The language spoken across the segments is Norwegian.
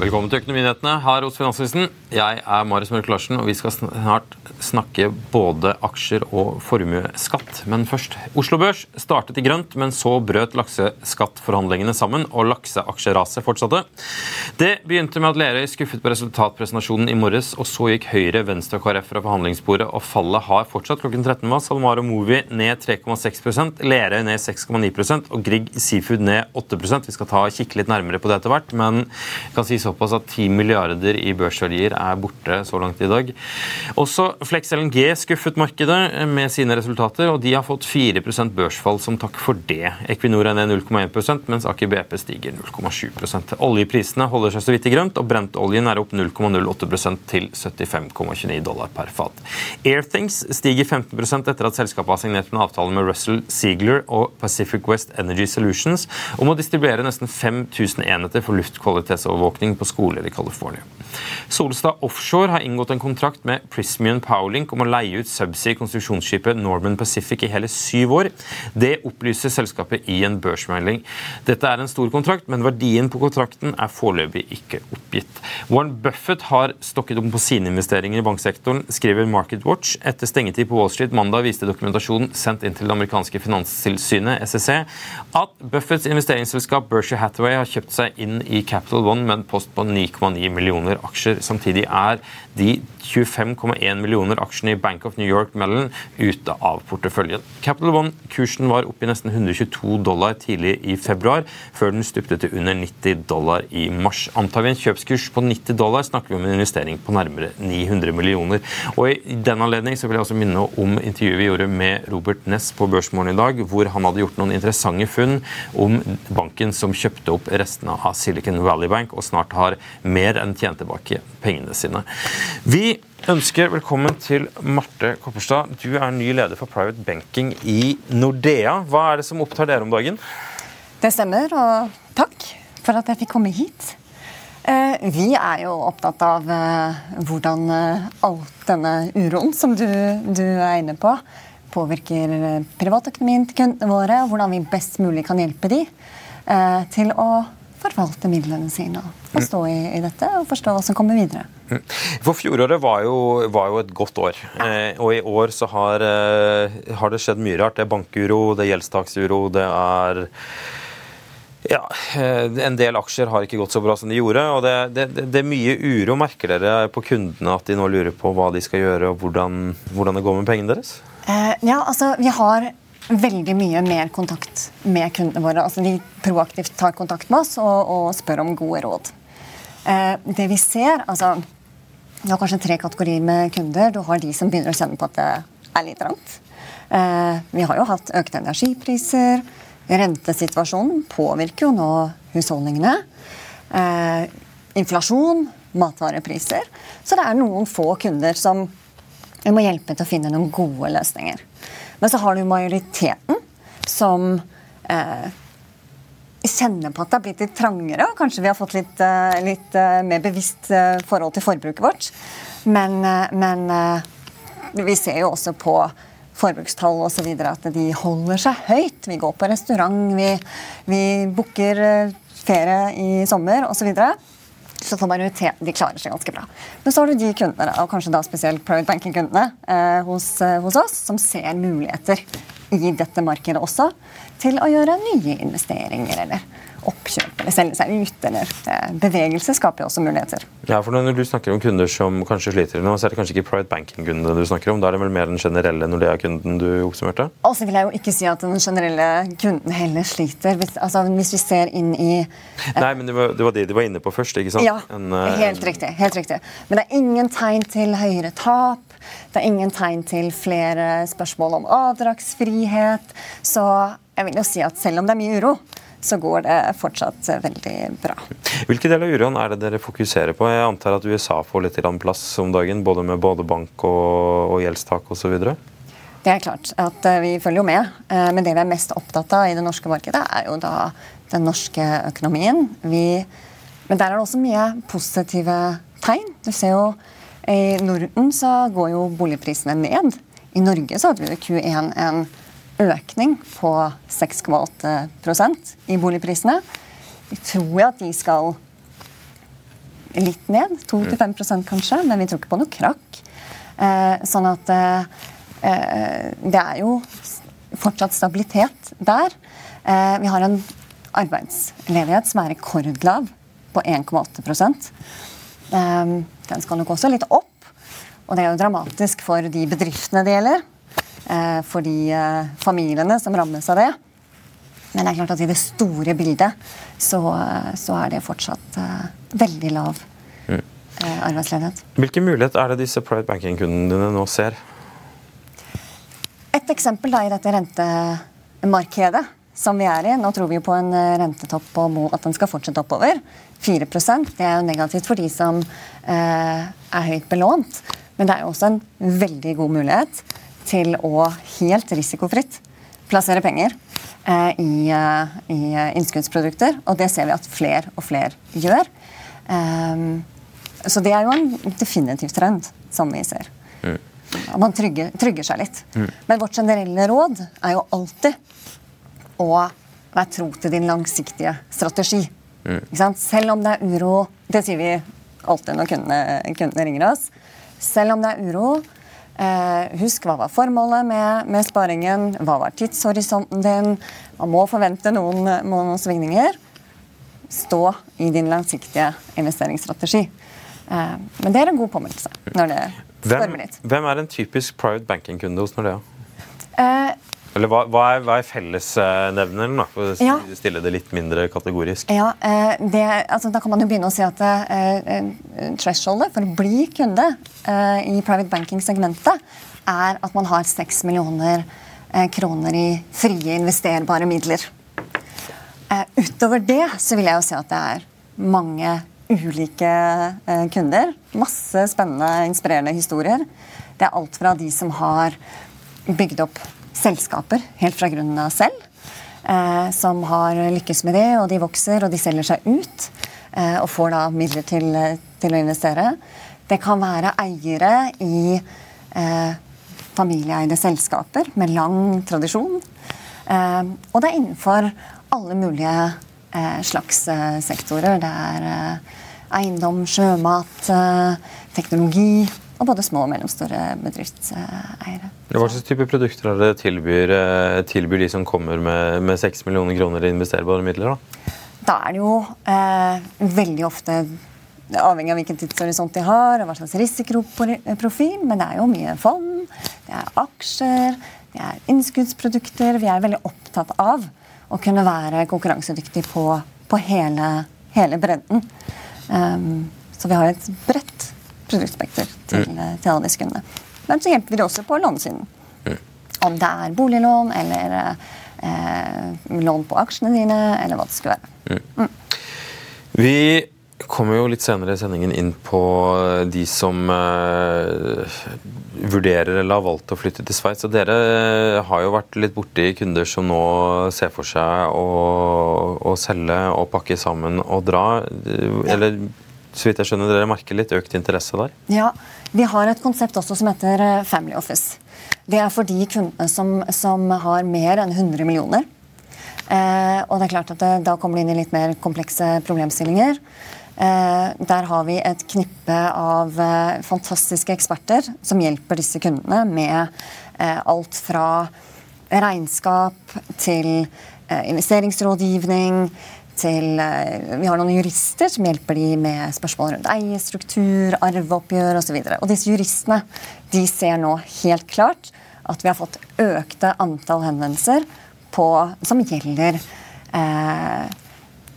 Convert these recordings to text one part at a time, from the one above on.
Velkommen til Økonominyhetene her hos Finansavisen. Jeg er Marius Mørk Larsen, og vi skal snart snakke både aksjer og formuesskatt. Men først. Oslo Børs startet i grønt, men så brøt lakseskattforhandlingene sammen, og lakseaksjeraset fortsatte. Det begynte med at Lerøy skuffet på resultatpresentasjonen i morges, og så gikk Høyre, Venstre og KrF fra forhandlingsbordet, og fallet har fortsatt. Klokken 13 var SalMar og Movi ned 3,6% Lerøy ned 6,9% og Grieg Seafood ned 8% Vi skal ta kikke litt nærmere på det etter hvert, men jeg kan si så såpass at 10 milliarder i børsverdier er borte så langt i dag. Også Flex LNG skuffet markedet med sine resultater, og de har fått 4% børsfall som takk for det. Equinor er ned 0,1% mens Aker BP stiger 0,7% Oljeprisene holder seg så vidt i grønt, og brentoljen er opp 0,08% til 75,29 dollar per fat. Airthings stiger 15% etter at selskapet har signert en avtale med Russell Ziegler og Pacific West Energy Solutions om å distribuere nesten 5000 enheter for luftkvalitetsovervåkning på skoler i California. Solstad Offshore har inngått en kontrakt med Prismian Powerlink om å leie ut subsea konstruksjonsskipet Norman Pacific i hele syv år. Det opplyser selskapet i en børsmelding. Dette er en stor kontrakt, men verdien på kontrakten er foreløpig ikke oppgitt. Warren Buffett har stokket om på sine investeringer i banksektoren, skriver MarketWatch. Etter stengetid på Wall Street mandag viste dokumentasjonen sendt inn til det amerikanske finanstilsynet, SEC, at Buffetts investeringsselskap Berkshire Hathaway har kjøpt seg inn i Capital One med en post på 9,9 millioner aksjer. Samtidig er de 25,1 millioner aksjene i Bank of New York Mellon ute av porteføljen. Capital One-kursen var oppe i nesten 122 dollar tidlig i februar, før den stupte til under 90 dollar i mars. Antar vi en kjøpskurs på 90 dollar, snakker vi om en investering på nærmere 900 millioner. Og I den anledning så vil jeg også minne om intervjuet vi gjorde med Robert Ness på Børsmorgen i dag, hvor han hadde gjort noen interessante funn om banken som kjøpte opp restene av Silicon Valley Bank og snart har mer enn tjent tilbake pengene sine. Vi ønsker velkommen til Marte Kopperstad. Du er ny leder for Private Banking i Nordea. Hva er det som opptar dere om dagen? Det stemmer, og takk for at jeg fikk komme hit. Eh, vi er jo opptatt av eh, hvordan eh, all denne uroen som du, du er inne på, påvirker privatøkonomien til kundene våre, og hvordan vi best mulig kan hjelpe de til å forvalte midlene sine og forstå i, i, dette og forstå hva som kommer videre. Mm. For Fjoråret var jo, var jo et godt år. Eh, og i år så har, eh, har, det skjedd mye rart. Det er bankuro, det er gjeldstaksuro, det er ja, eh, En del aksjer har ikke gått så bra som de gjorde. og Det, det, det er mye uro. Merker dere på kundene at de nå lurer på hva de skal gjøre og hvordan, hvordan det går med pengene deres? Eh, ja, altså Vi har veldig mye mer kontakt med kundene våre. Altså, de proaktivt tar kontakt med oss og, og spør om gode råd. Eh, det vi ser altså, Du har kanskje tre kategorier med kunder. Du har de som begynner å kjenne på at det er litt trangt. Eh, vi har jo hatt økte energipriser. Rentesituasjonen påvirker jo nå husholdningene. Eh, inflasjon, matvarepriser. Så det er noen få kunder som vi må hjelpe til å finne noen gode løsninger. Men så har du majoriteten som eh, kjenner på at det har blitt litt trangere. og Kanskje vi har fått litt, eh, litt uh, mer bevisst uh, forhold til forbruket vårt. Men, men vi ser jo også på forbrukstall videre at de holder seg høyt. Vi går på restaurant, vi, vi booker ferie i sommer osv. Så, så for majoriteten de klarer seg ganske bra. Men så har du de kundene, og kanskje da spesielt private banking-kundene eh, hos, eh, hos, oss, som ser muligheter i dette markedet også til å gjøre nye investeringer eller oppkjøp eller selge seg ut. eller eh, Bevegelse skaper jo også muligheter. Ja, for Når du snakker om kunder som kanskje sliter nå, så er det kanskje ikke private banking-kundene du snakker om? Da er det vel mer den generelle når det er kunden du oppsummerte? Og så vil jeg jo ikke si at den generelle kunden heller sliter. Hvis, altså, hvis vi ser inn i uh, Nei, men det var, det var, de de var inne på først, ikke sant? Ja, en, uh, helt riktig. helt riktig. Men det er ingen tegn til høyere tap. Det er ingen tegn til flere spørsmål om avdragsfrihet. Så jeg vil jo si at selv om det er mye uro, så går det fortsatt veldig bra. Hvilke deler av uroen er det dere fokuserer på? Jeg antar at USA får litt plass om dagen, både med både bank og, og gjeldstak osv.? Det er klart at eh, vi følger jo med. Eh, men det vi er mest opptatt av i det norske markedet, er jo da den norske økonomien. Vi, men der er det også mye positive tegn. Du ser jo I Norden så går jo boligprisene ned. I Norge så hadde vi i Q1 en økning på 6,8% i boligprisene. Vi tror at de skal litt ned. 2-5% kanskje, men vi tror ikke på noe krakk. Eh, sånn at eh, det er jo fortsatt stabilitet der. Eh, vi har en arbeidsledighet som er rekordlav, på 1,8 eh, Den skal nok også litt opp. Og det er jo dramatisk for de bedriftene det gjelder. Eh, for de eh, familiene som rammes av det. Men det er klart at i det store bildet så, eh, så er det fortsatt veldig lav mm. arbeidsledighet. Hvilken mulighet er det disse private banking-kundene dine nå ser? Et eksempel da i dette rentemarkedet som vi er i. Nå tror vi jo på en rentetopp og at den skal fortsette oppover. 4% Det er jo negativt for de som eh, er høyt belånt. Men det er jo også en veldig god mulighet til å helt risikofritt plassere penger eh, i, eh, i, innskuddsprodukter. Og det ser vi at flere og flere gjør. Um, så det er jo en definitiv trend som vi ser. Mm. Man trygger, trygger, seg litt. Mm. Men vårt generelle råd er jo alltid å være tro til din langsiktige strategi. Mm. Selv om det er uro Det sier vi alltid når kundene, kundene ringer oss. Selv om det er uro, Eh, husk hva var formålet med, med, sparingen, hva var tidshorisonten din. Man må forvente noen, noen svingninger. Stå i din langsiktige investeringsstrategi. Eh, men det er en god påminnelse når det stormer litt. Hvem er en typisk private banking-kunde hos Nordea? Eh, eller hva, hva, er, hva er fellesnevneren, for å ja. stille det litt mindre kategorisk? Ja, eh, det, altså, Da kan man jo begynne å si at eh thresholdet for å bli kunde uh, i private banking-segmentet er at man har 6 millioner uh, kroner i frie investerbare midler. Utover det så vil jeg jo si at det er mange ulike kunder. Masse spennende, inspirerende historier. Det er alt fra de som har bygd opp selskaper helt fra grunnen av selv. Eh, som har lykkes med det, og de vokser og de selger seg ut. Eh, og får da midler til, til, å investere. Det kan være eiere i eh, familieeide selskaper med lang tradisjon. Eh, og det er innenfor alle mulige eh, slags eh, sektorer. Det er eiendom, sjømat, teknologi og både små og mellomstore bedriftseiere. Hva slags type produkter er det tilbyr, eh, tilbyr de som kommer med, med 6 millioner kroner i investerbare midler? Da, da er det jo eh, veldig ofte avhengig av hvilken tidshorisont de har, og hva slags risikoprofil, men det er jo mye fond, det er aksjer, det er innskuddsprodukter. Vi er veldig opptatt av å kunne være konkurransedyktig på, på hele, hele, bredden. Um, så vi har et bredt produktspekter til, mm. Eh, til alle disse kundene. Men så hjelper vi det også på lånesiden. Mm. Om det er boliglån eller eh, lån på aksjene dine, eller hva det skulle være. Mm. mm. Vi kommer jo litt senere i sendingen inn på de som eh, vurderer eller har valgt å flytte til Sveits. Dere har jo vært litt borti kunder som nå ser for seg å, å selge og pakke sammen og dra. Ja. Så vidt jeg skjønner dere merker litt økt interesse der? Ja, Vi har et konsept også som heter eh, Family Office. Det er for de kundene som, som har mer enn 100 millioner. Eh, og det er klart at det, Da kommer de inn i litt mer komplekse problemstillinger. Der har vi et knippe av fantastiske eksperter som hjelper disse kundene med alt fra regnskap til investeringsrådgivning til Vi har noen jurister som hjelper de med spørsmål rundt eierstruktur, arveoppgjør osv. Og, og disse juristene de ser nå helt klart at vi har fått økte antall henvendelser på, som gjelder eh,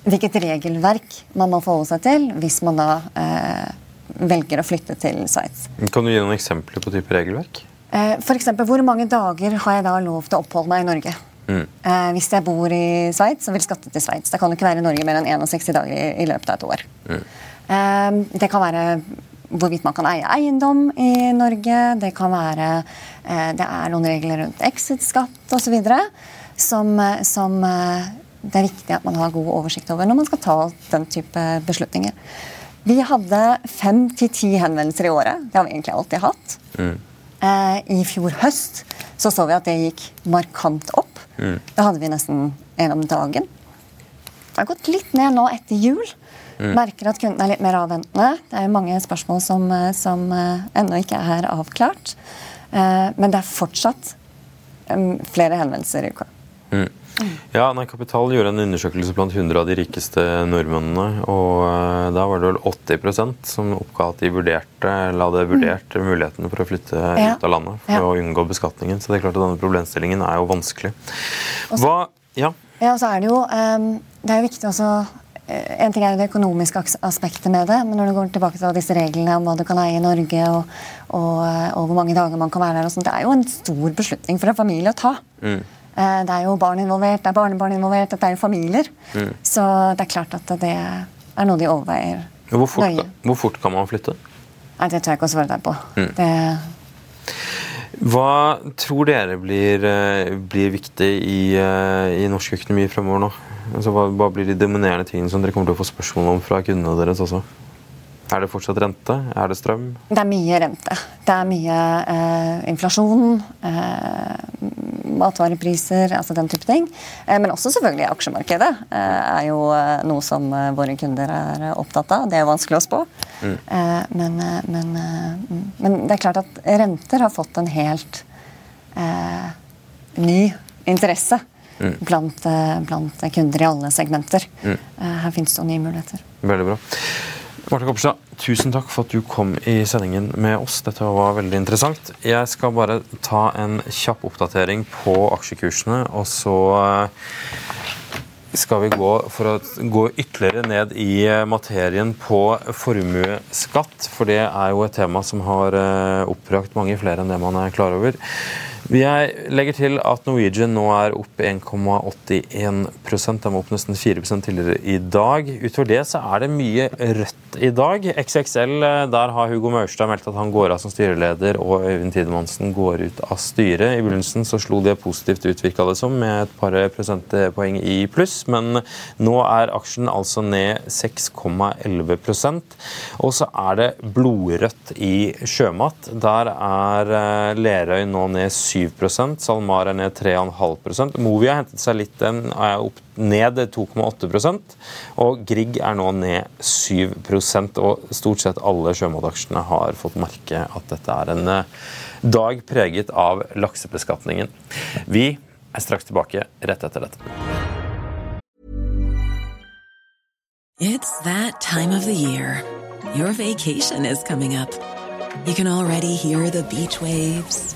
hvilket regelverk man må forholde seg til hvis man da eh, velger å flytte til Sveits. Kan du gi noen eksempler på type regelverk? Eh, F.eks. hvor mange dager har jeg da lov til å oppholde meg i Norge? Mm. Eh, hvis jeg bor i Sveits og vil skatte til Sveits. Da kan du ikke være i Norge mer enn 61 dager i, i løpet av et år. Mm. Eh, det kan være hvorvidt man kan eie eiendom i Norge. Det kan være eh, Det er noen regler rundt exit-skatt osv. Som, som det er viktig at man har god oversikt over når man skal ta den type beslutninger. Vi hadde fem til ti henvendelser i året. Det har vi egentlig alltid hatt. Mm. I fjor høst så, så vi at det gikk markant opp. Mm. Da hadde vi nesten en om dagen. Det har gått litt ned nå etter jul. Mm. Merker at kundene er litt mer avventende. Det er jo mange spørsmål som, eh, som uh, ennå ikke er avklart. Uh, men det er fortsatt flere henvendelser i uka. Mm. Ja, nei, Kapital gjorde en undersøkelse blant 100 av de rikeste nordmennene. og uh, Da var det vel 80% som oppga at de vurderte eller hadde vurdert mm. muligheten for å flytte ja. ut av landet for ja. å unngå beskatningen. Så det er klart at denne problemstillingen er jo vanskelig. Hva, ja. ja, så er det jo um, det er jo viktig også en ting er det økonomiske aspektet med det, men når du går tilbake til disse reglene om hva du kan eie i Norge, og, og, og hvor mange dager man kan være der, og sånt, det er jo en stor beslutning for en familie å ta. Mm. Eh, det er jo barn involvert, det er barnebarn involvert, dette er jo familier. Mm. Så det er klart at det er noe de overveier hvor fort, nøye. Hvor fort kan man flytte? Nei, Det tør jeg ikke å svare deg på. Mm. Det hva tror dere blir, eh, blir viktig i, eh, i norsk økonomi fremover nå? Altså, hva, hva, blir de dominerende tingene som dere kommer til å få spørsmål om fra kundene deres også? Er det fortsatt rente? Er det strøm? Det er mye rente. Det er mye eh, inflasjon, eh, matvarepriser, altså den type ting. Eh, men også selvfølgelig aksjemarkedet eh, er jo eh, noe som eh, våre kunder er opptatt av. Det er vanskelig å spå. Mm. Men, men, men, det er klart at renter har fått en helt ny interesse mm. blant, blant, kunder i alle segmenter. Mm. Her finnes det nye muligheter. Veldig bra. Marte Kopperstad, tusen takk for at du kom i sendingen med oss. Dette var veldig interessant. Jeg skal bare ta en kjapp oppdatering på aksjekursene, og så eh, skal vi gå for å gå ytterligere ned i materien på formuesskatt. For det er jo et tema som har opprakt mange flere enn det man er klar over. Jeg legger til at Norwegian nå er opp 1,81 Den var opp nesten 4 tidligere i dag. Utover det så er det mye rødt i dag. XXL, eh, der har Hugo Maurstad meldt at han går av som styreleder, og Øyvind Tidemansen går ut av styret. I begynnelsen så slo det positivt ut, virka det som, med et par prosentpoeng i pluss. Men nå er aksjen altså ned 6,11% Og så er det blodrødt i sjømat. Der er eh, Lerøy nå ned 7 7 SalMar er ned 3,5 Movi har hentet seg litt, den er opp ned 2,8 og Grieg er nå ned 7 og Stort sett alle sjømataksjene har fått merke at dette er en eh, dag preget av laksebeskatningen. Vi er straks tilbake rett etter dette. It's that time of the year. Your vacation is coming up. You can already hear the beach waves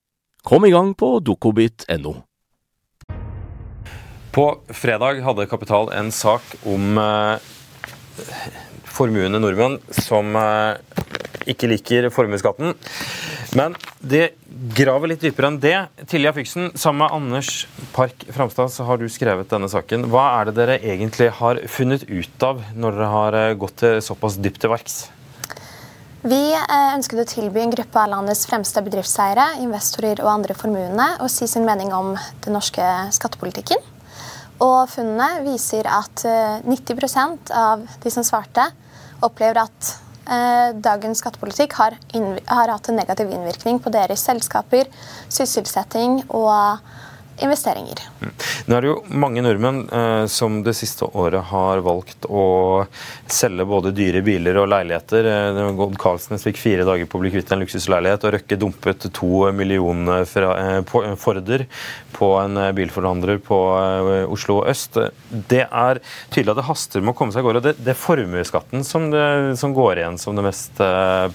Kom i gang på dokobit.no. På fredag hadde Kapital en sak om eh, formuende nordmenn som eh, ikke liker formuesskatten. Men det graver litt dypere enn det. Tilja Fyksen, sammen med Anders Park Framstad så har du skrevet denne saken. Hva er det dere egentlig har funnet ut av når dere har eh, gått såpass dypt til verks? Vi eh, ønsket å tilby en gruppe av landets fremste bedriftseiere, investorer og andre formuende å si sin mening om den norske skattepolitikken. Og funnene viser at 90 eh, av de som svarte, opplever at eh, dagens skattepolitikk har, har, hatt en negativ innvirkning på deres selskaper, sysselsetting og investeringer. Mm. Nå er det jo mange nordmenn eh, som det siste året har valgt å selge både dyre biler og leiligheter. Eh, Godd Carlsnes fikk fire dager på å bli kvitt en luksusleilighet, og Røkke dumpet to millioner fra, eh, på, eh, Forder på en eh, bilforhandler på eh, Oslo øst. Det er tydelig at det haster med å komme seg av gårde. Det, det er formuesskatten som, som, går igjen som det mest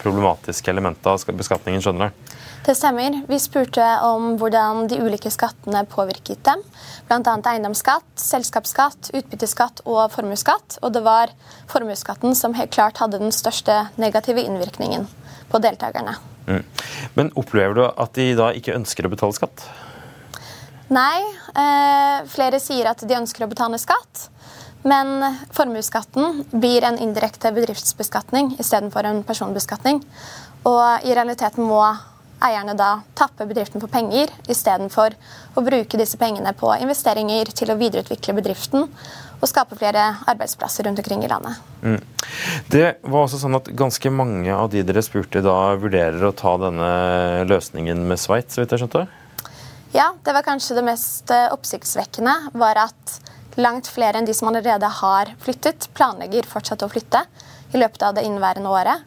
problematiske elementet av beskatningen, skjønner du? Det stemmer. Vi spurte om hvordan de ulike skattene påvirket dem. Bl.a. eiendomsskatt, selskapsskatt, utbytteskatt og formuesskatt. Og det var formuesskatten som helt klart hadde den største negative innvirkningen på deltakerne. Mm. Men opplever du at de da ikke ønsker å betale skatt? Nei. Eh, flere sier at de ønsker å betale skatt. Men formuesskatten blir en indirekte bedriftsbeskatning istedenfor en personbeskatning. Og i realiteten må eierne da tapper bedriften for penger, istedenfor å bruke disse pengene på investeringer til å videreutvikle bedriften og skape flere arbeidsplasser rundt omkring i landet. Mm. Det var også sånn at Ganske mange av de dere spurte da, vurderer å ta denne løsningen med Sveits, så vidt jeg skjønte? Ja, det var kanskje det mest eh, oppsiktsvekkende. var at Langt flere enn de som allerede har flyttet, planlegger fortsatt å flytte i løpet av det innværende året.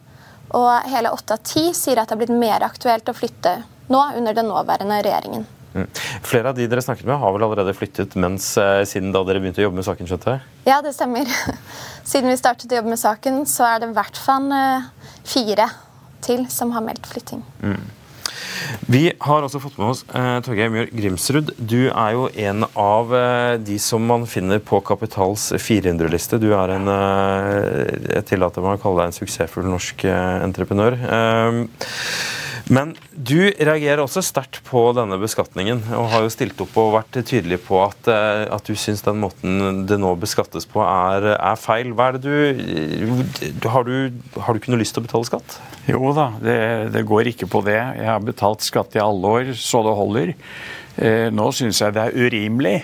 Og hele åtte av ti sier at det har blitt mer aktuelt å flytte nå under den nåværende regjeringen. Mm. Flere av de dere snakket med, har vel allerede flyttet mens, eh, siden da dere begynte å jobbe med saken? skjønte? Ja, det stemmer. Siden vi startet å jobbe med saken, så er det i hvert fall eh, fire til som har meldt flytting. Mm. Vi har også fått med oss eh, Torgeir Mjør Grimsrud. Du er jo en av eh, de som man finner på Kapitals 400-liste. Du er en eh, Jeg tillater meg å kalle deg en suksessfull norsk eh, entreprenør. Eh, men du reagerer også sterkt på denne beskatningen, og har jo stilt opp og vært tydelig på at, eh, at du syns den måten det nå beskattes på, er, er feil. Du har, du har du ikke noe lyst til å betale skatt? Jo da, det, det går ikke på det. Jeg har betalt skatt i alle år, så det holder. Eh, nå syns jeg det er urimelig.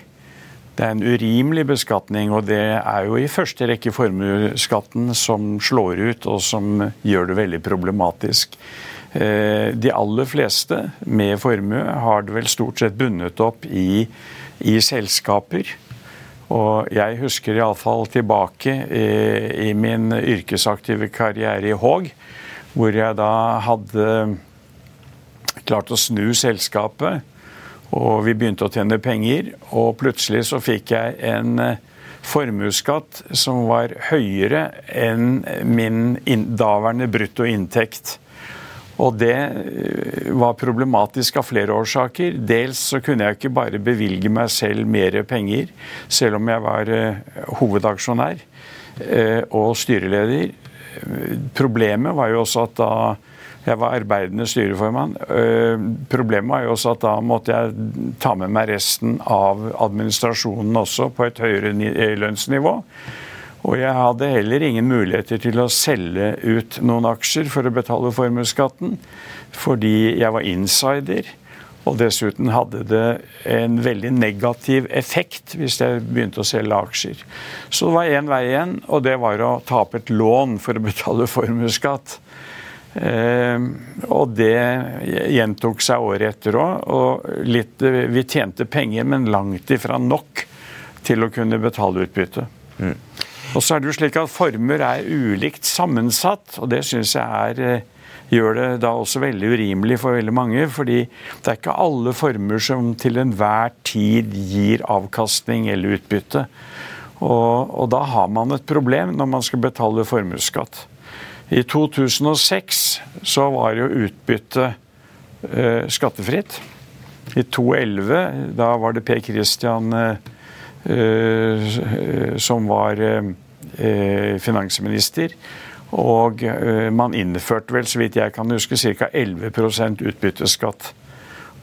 Det er en urimelig beskatning, og det er jo i første rekke formuesskatten som slår ut, og som gjør det veldig problematisk. Eh, de aller fleste med formue har det vel stort sett bundet opp i, i selskaper. Og jeg husker iallfall tilbake i, i min yrkesaktive karriere i Haag, hvor jeg da hadde klart å snu selskapet, og vi begynte å tjene penger. Og plutselig så fikk jeg en eh, formuesskatt som var høyere enn min daværende bruttoinntekt. Og det eh, var problematisk av flere årsaker. Dels så kunne jeg ikke bare bevilge meg selv mer penger, selv om jeg var eh, hovedaksjonær og styreleder. Problemet var jo også at da jeg var arbeidende styreformann. Problemet var jo også at da måtte jeg ta med meg resten av administrasjonen også på et høyere lønnsnivå. Og jeg hadde heller ingen muligheter til å selge ut noen aksjer for å betale formuesskatten, fordi jeg var insider. Og dessuten hadde det en veldig negativ effekt hvis jeg begynte å selge aksjer. Så det var én vei igjen, og det var å tape et lån for å betale formuesskatt. Eh, og det gjentok seg året etter òg. Og litt, vi tjente penger, men langt ifra nok til å kunne betale utbytte. Mm. Og så er det jo slik at Formuer er ulikt sammensatt, og det syns jeg er eh, gjør det da også veldig urimelig for veldig mange. fordi det er ikke alle formuer som til enhver tid gir avkastning eller utbytte. Og, og da har man et problem når man skal betale formuesskatt. I 2006 så var jo utbytte eh, skattefritt. I 2011, da var det Per Christian eh, eh som var eh, finansminister. Og eh, man innførte vel, så vidt jeg kan huske, ca. 11% utbytteskatt.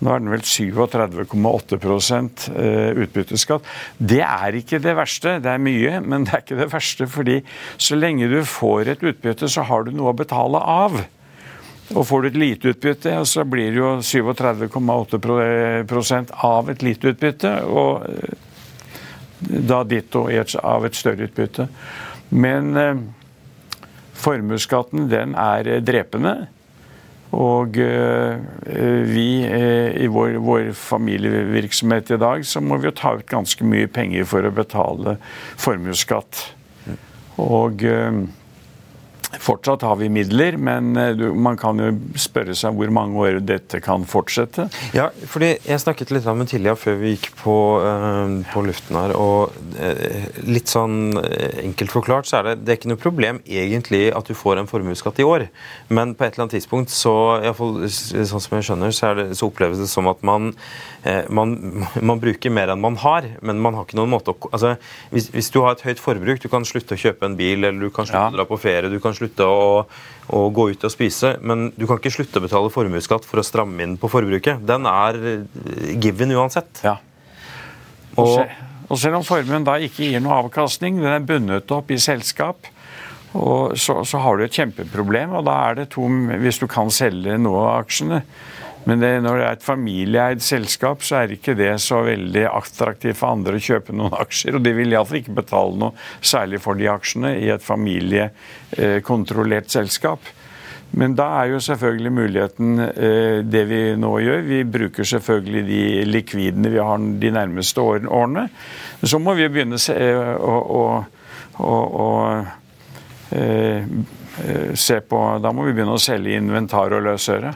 Nå er den vel 37,8 eh, utbytteskatt. Det er ikke det verste. Det er mye, men det er ikke det verste. fordi så lenge du får et utbytte, så har du noe å betale av. Og får du et lite utbytte, så blir det jo 37,8% av et lite utbytte. Og eh, da ditto av et større utbytte. Men Formuesskatten den er eh, drepende. Og eh, vi eh, i vår, vår, familievirksomhet i dag, så må vi jo ta ut ganske mye penger for å betale formuesskatt. Og Fortsatt har vi midler, men eh, man kan jo spørre seg hvor mange år dette kan fortsette. Ja, fordi Jeg snakket litt med Tilja før vi gikk på, uh, på luften her. og uh, Litt sånn enkelt forklart så er det, det er ikke noe problem egentlig at du får en formuesskatt i år. Men på et eller annet tidspunkt, så, i fall, sånn som jeg skjønner, så, det, så oppleves det som at man, man, man, bruker mer enn man har. Men man har ikke noen måte å altså, hvis, hvis, du har et høyt forbruk, du kan slutte å kjøpe en bil, eller du kan slutte ja. å dra på ferie, du kan slutte slutte å, å, gå ut og spise, men du kan ikke slutte å betale formuesskatt for å stramme inn på forbruket. Den er eh, given uansett. Ja. Og, og selv om formuen da ikke gir noe avkastning, den er bundet opp i selskap, og så, så har du et kjempeproblem. og da er det to, Hvis du kan selge noe av aksjene, men det, når det er et familieeid selskap, så er ikke det så veldig attraktivt for andre å kjøpe noen aksjer. Og de vil iallfall ikke betale noe særlig for de aksjene i et familiekontrollert selskap. Men da er jo selvfølgelig muligheten eh, det vi nå gjør. Vi bruker selvfølgelig de likvidene vi har de nærmeste årene. Men så må vi begynne å, å, å, å eh, se på Da må vi begynne å selge inventar og løsøre.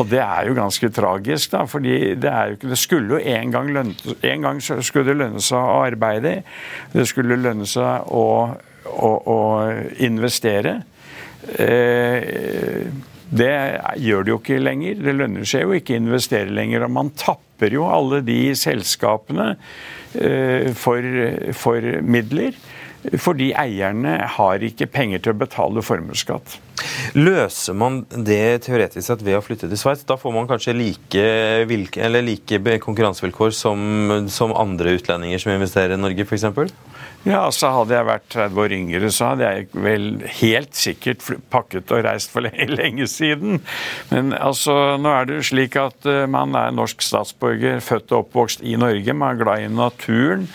Og det er jo ganske tragisk, da. fordi det, det skulle jo en gang, lønne, en gang skulle det lønne seg å arbeide. Det skulle lønne seg å, å, å investere. Eh, det gjør det jo ikke lenger. Det lønner seg jo ikke å investere lenger. Og man tapper jo alle de selskapene eh, for, for midler. Fordi eierne har ikke penger til å betale formuesskatt. Løser man det teoretisk sett ved å flytte til Sveits? Da får man kanskje like, like konkurransevilkår som, som, andre utlendinger som investerer i Norge, f.eks.? Ja, altså Hadde jeg vært 30 år yngre, så hadde jeg vel helt sikkert pakket og reist for lenge, siden. Men altså, nå er det jo slik at uh, man er norsk statsborger, født og oppvokst i Norge. Man er glad i naturen.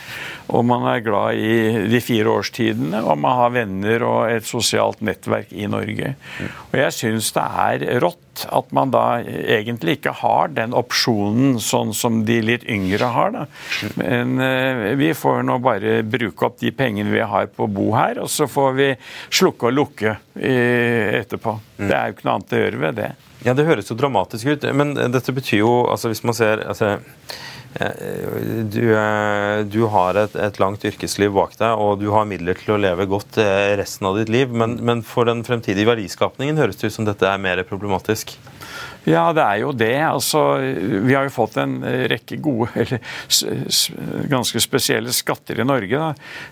Og man er glad i de fire årstidene, og man har venner og et sosialt nettverk i Norge. Og jeg syns det er rått at man da egentlig ikke har den opsjonen sånn som de litt yngre har. da. Men eh, vi får nå bare bruke opp de pengene vi har på bo her, og så får vi slukke og lukke eh, etterpå. Det er jo ikke noe annet å gjøre ved det. Ja, Det høres jo dramatisk ut, men dette betyr jo, altså hvis man ser altså du, du, har et, et, langt yrkesliv bak deg, og du har midler til å leve godt eh, resten av ditt liv. Men, men for den fremtidige verdiskapningen høres det ut som dette er mer problematisk? Ja, det er jo det. Altså, vi har jo fått en rekke gode, eller ganske spesielle skatter i Norge. Da.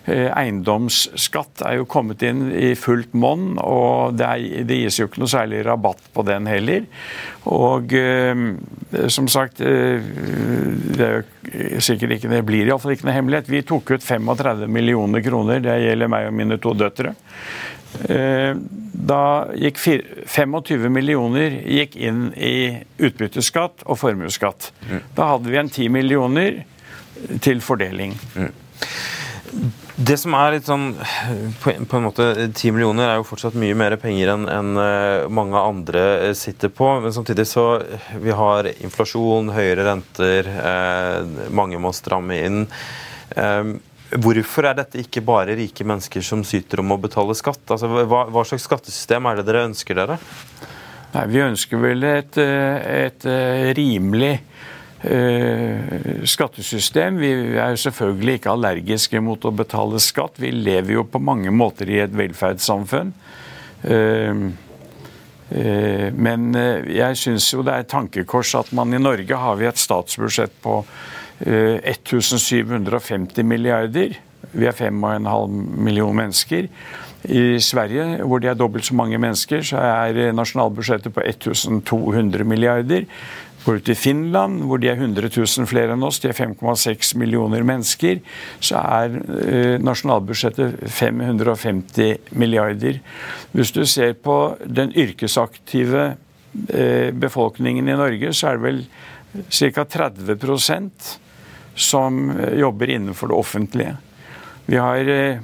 Eh, eiendomsskatt er jo kommet inn i fullt monn, og det, er, det, gis jo ikke noe særlig rabatt på den heller. Og eh, som sagt, eh, det er jo sikkert ikke, det blir iallfall ikke noe hemmelighet. Vi tok ut 35 millioner kroner, det gjelder meg og mine to døtre da gikk 25 millioner gikk inn i utbytteskatt og formuesskatt. Da hadde vi en 10 millioner til fordeling. Det som er litt sånn på, på, en måte 10 millioner er jo fortsatt mye mer penger enn en eh, mange andre eh, sitter på. Men samtidig så vi har inflasjon, høyere renter, eh, mange må stramme inn. Eh, hvorfor er dette ikke bare rike mennesker som syter om å betale skatt? Altså, hva, hva slags skattesystem er det dere ønsker dere? Nei, Vi ønsker vel et, et, et rimelig Eh, skattesystem. Vi er jo selvfølgelig ikke allergiske mot å betale skatt. Vi lever jo på mange måter i et velferdssamfunn. Eh, eh, men jeg syns jo det er et tankekors at man i Norge har vi et statsbudsjett på 1750 milliarder. Vi er 5,5 millioner mennesker. I Sverige, hvor de er dobbelt så mange mennesker, så er nasjonalbudsjettet på 1200 milliarder. Går du til Finland, hvor de er 100 000 flere enn oss, de er 5,6 millioner mennesker, så er eh, nasjonalbudsjettet 550 milliarder. Hvis du ser på den yrkesaktive eh, befolkningen i Norge, så er det vel ca. 30 som jobber innenfor det offentlige. Vi har eh,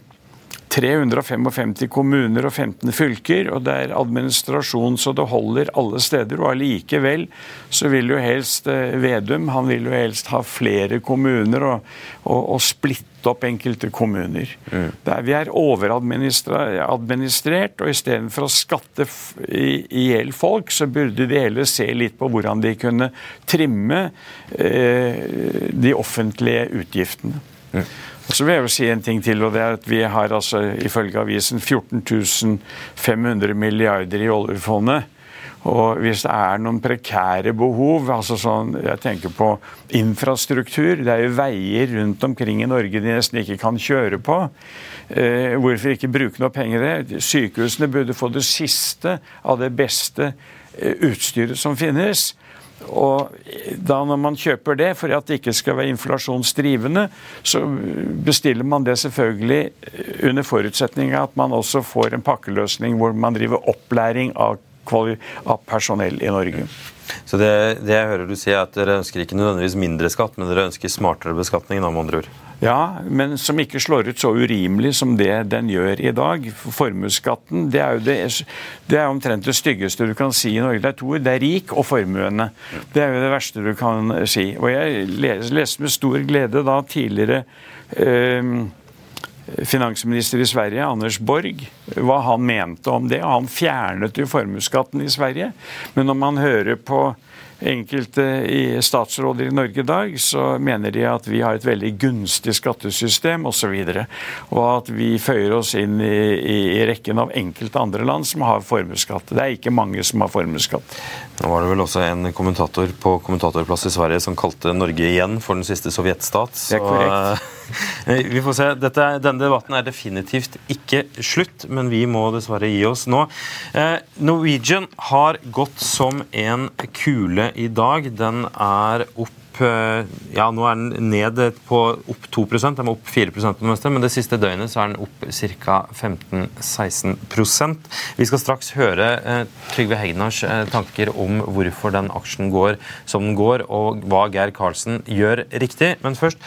355 kommuner og 15 fylker, og det er administrasjon så det holder alle steder. Og allikevel så vil jo helst eh, Vedum han vil jo helst ha flere kommuner og, og, og splitte opp enkelte kommuner. Mm. Der vi er overadministrert, og istedenfor å skatte i hjel folk, så burde de heller se litt på hvordan de kunne trimme eh, de offentlige utgiftene. Mm. Så vil jeg jo si en ting til, og det er at Vi har altså ifølge avisen 14 500 milliarder i oljefondet. Og hvis det er noen prekære behov altså sånn, Jeg tenker på infrastruktur. Det er jo veier rundt omkring i Norge de nesten ikke kan kjøre på. Eh, hvorfor ikke bruke noe penger der? Sykehusene burde få det siste av det beste eh, utstyret som finnes. Og da når man kjøper det for at det ikke skal være inflasjonsdrivende, så bestiller man det selvfølgelig under forutsetning av at man også får en pakkeløsning hvor man driver opplæring av, av personell i Norge. Så det, det, jeg hører du si er at Dere ønsker ikke nødvendigvis mindre skatt, men dere ønsker smartere beskatning? da, med andre ord. Ja, men som ikke slår ut så urimelig som det den gjør i dag. Formuesskatten det er jo det, det er omtrent det styggeste du kan si i Norge. Det er to Det er rik og formuende. Det er jo det verste du kan si. Og jeg leste med stor glede da tidligere eh, finansminister i Sverige, Anders Borg, hva han mente om det. Han fjernet jo formuesskatten i Sverige. Men når man hører på enkelte i statsråder i Norge i dag, så mener de at vi har et veldig gunstig skattesystem osv. Og, så og at vi føyer oss inn i, i, i rekken av enkelte andre land som har formuesskatt. Det er ikke mange som har formuesskatt. Nå var det vel også en kommentator på kommentatorplass i Sverige som kalte Norge igjen for den siste sovjetstat. Så, det er korrekt. Vi får se. Dette, denne debatten er definitivt ikke slutt, men vi må dessverre gi oss nå. Eh, Norwegian har gått som en kule i dag. Den er opp Eh, ja, nå er den ned på opp 2 den er opp 4 på det meste, men det siste døgnet så er den opp ca. 15-16% Vi skal straks høre eh, Trygve Hegnars eh, tanker om hvorfor den aksjen går som den går, og hva Geir Karlsen gjør riktig. Men først,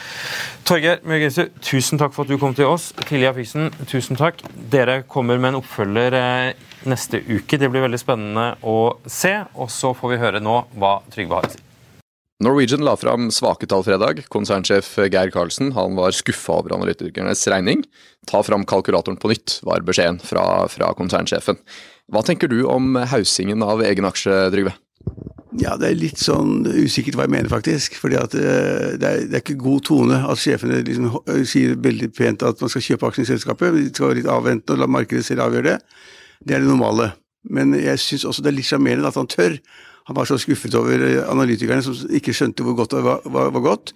Torgeir Mjøgensu, tusen takk for at du kom til oss. Tilja Fiksen, tusen takk. Dere kommer med en oppfølger neste uke. Det blir veldig spennende å se. Og så får vi høre nå hva Trygve har å si. Norwegian la fram svake tall fredag. Konsernsjef Geir Karlsen han var skuffa over analytikernes regning. Ta fram kalkulatoren på nytt, var beskjeden fra, fra konsernsjefen. Hva tenker du om hausingen av egen aksje, Trygve? Ja, det er litt sånn usikkert hva jeg mener, faktisk. fordi at uh, det, er, det, er, ikke god tone at sjefene liksom, uh, sier veldig pent at man skal kjøpe aksjer i selskapet. De skal være litt avventende og la markedet selv avgjøre det. Det er det normale. Men jeg syns også det er litt sjarmerende at han tør han var så skuffet over eh, analytikerne som ikke skjønte hvor godt det var, var, var godt.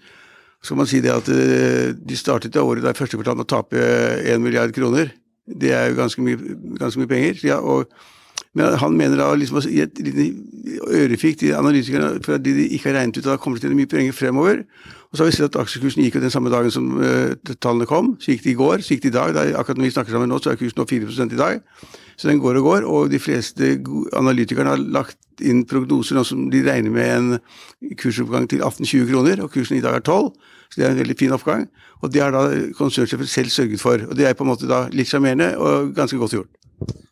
Så kan man si det at eh, de startet det året der første kvartal med å tape 1 milliard kroner. Det er jo ganske mye, ganske mye penger. Ja, og Men han mener da liksom gi et lite ørefik til analytikerne for at de ikke har regnet ut at det kommer til mye penger fremover. Og så har vi sett at aksjekursen gikk jo den samme dagen som uh, tallene kom. Så gikk det i går, så gikk det i dag. Er, akkurat når vi snakker sammen nå, så er kursen nå 4 i dag. Så den går og går, og de fleste analytikerne har lagt inn prognoser nå som de regner med en kursoppgang til 18-20 kroner, og kursen i dag er 12. Så det er en veldig fin oppgang. Og det har da konsernsjefen selv sørget for. Og det er på en måte da litt sjarmerende og ganske godt gjort.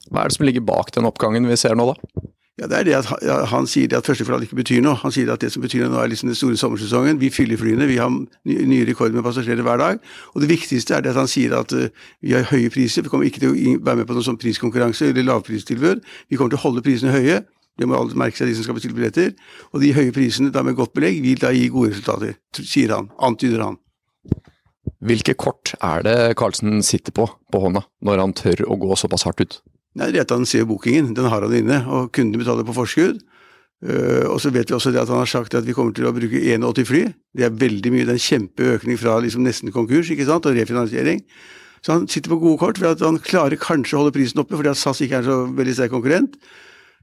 Hva er det som ligger bak den oppgangen vi ser nå, da? Ja, det er det at han, sier det at førsteforhold ikke betyr noe. Han sier at det som betyr noe er liksom den store sommersesongen. Vi fyller flyene, vi har nye rekorder med passasjerer hver dag. Og det viktigste er det at han sier at uh, vi har høye priser. Vi kommer ikke til å være med på noen sånn priskonkurranse eller lavpristilbud. Vi kommer til å holde prisene høye. Det må alle merke seg, de som skal bestille billetter. Og de høye prisene da med godt belegg vil da gi gode resultater, sier han. Antyder han. Hvilke kort er det Carlsen sitter på på hånda, når han tør å gå såpass hardt ut? Nei, han ser bookingen. Den har han inne, og kundene betaler på forskudd. Uh, og så vet vi også det at han har sagt at vi kommer til å bruke 81 fly. Det er veldig mye, det er en kjempeøkning fra liksom nesten konkurs ikke sant, og refinansiering. Så han sitter på gode kort, for at han klarer kanskje å holde prisen oppe, fordi at SAS ikke er så veldig sterk konkurrent.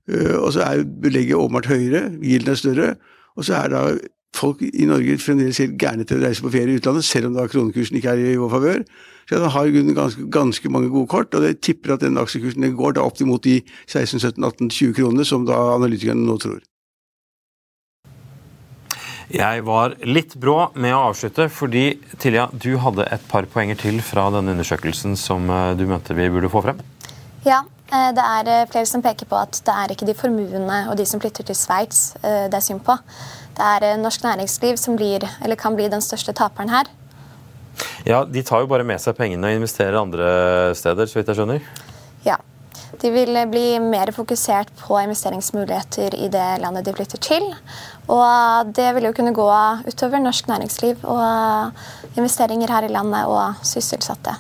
Uh, og så er belegget åpenbart høyere, gilden er større. Og så er da folk i Norge fremdeles helt gærne til å reise på ferie i utlandet, selv om da kronekursen ikke er i vår favør. Så han har ganske, ganske, mange gode kort, og jeg tipper at den aksjekursen den går da opp mot de 16-17-18-20 kronene som da analytikerne nå tror. Jeg var litt brå med å avslutte, fordi Tilja, du hadde et par poenger til fra denne undersøkelsen som eh, du mente vi burde få frem? Ja, eh, det er eh, flere som peker på at det er ikke de formuende og de som flytter til Sveits det er synd på. Det er norsk næringsliv som blir, kan bli den største taperen her. Ja, De tar jo bare med seg pengene og investerer andre steder, så vidt jeg skjønner? Ja. De vil bli mer fokusert på investeringsmuligheter i det landet de flytter til. Og det vil jo kunne gå utover norsk næringsliv og investeringer her i landet og sysselsatte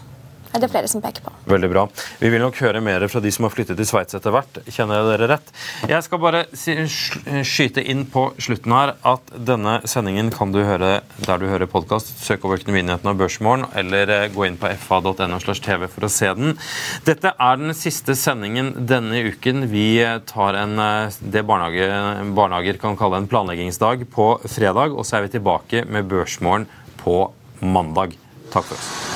er det flere som peker på. Veldig bra. Vi vil nok høre mer fra de som har flyttet til Sveits etter hvert. Kjenner jeg dere rett? Jeg skal bare skyte inn på slutten her at denne sendingen kan du høre der du hører podkast. Søk over Økonominyhetene og Børsmorgen, eller eh, gå inn på fa.no slash tv for å se den. Dette er den siste sendingen denne uken. Vi tar en, eh, det barnehage, barnehager kan kalle en planleggingsdag på fredag, og så er vi tilbake med Børsmorgen på mandag. Takk for oss.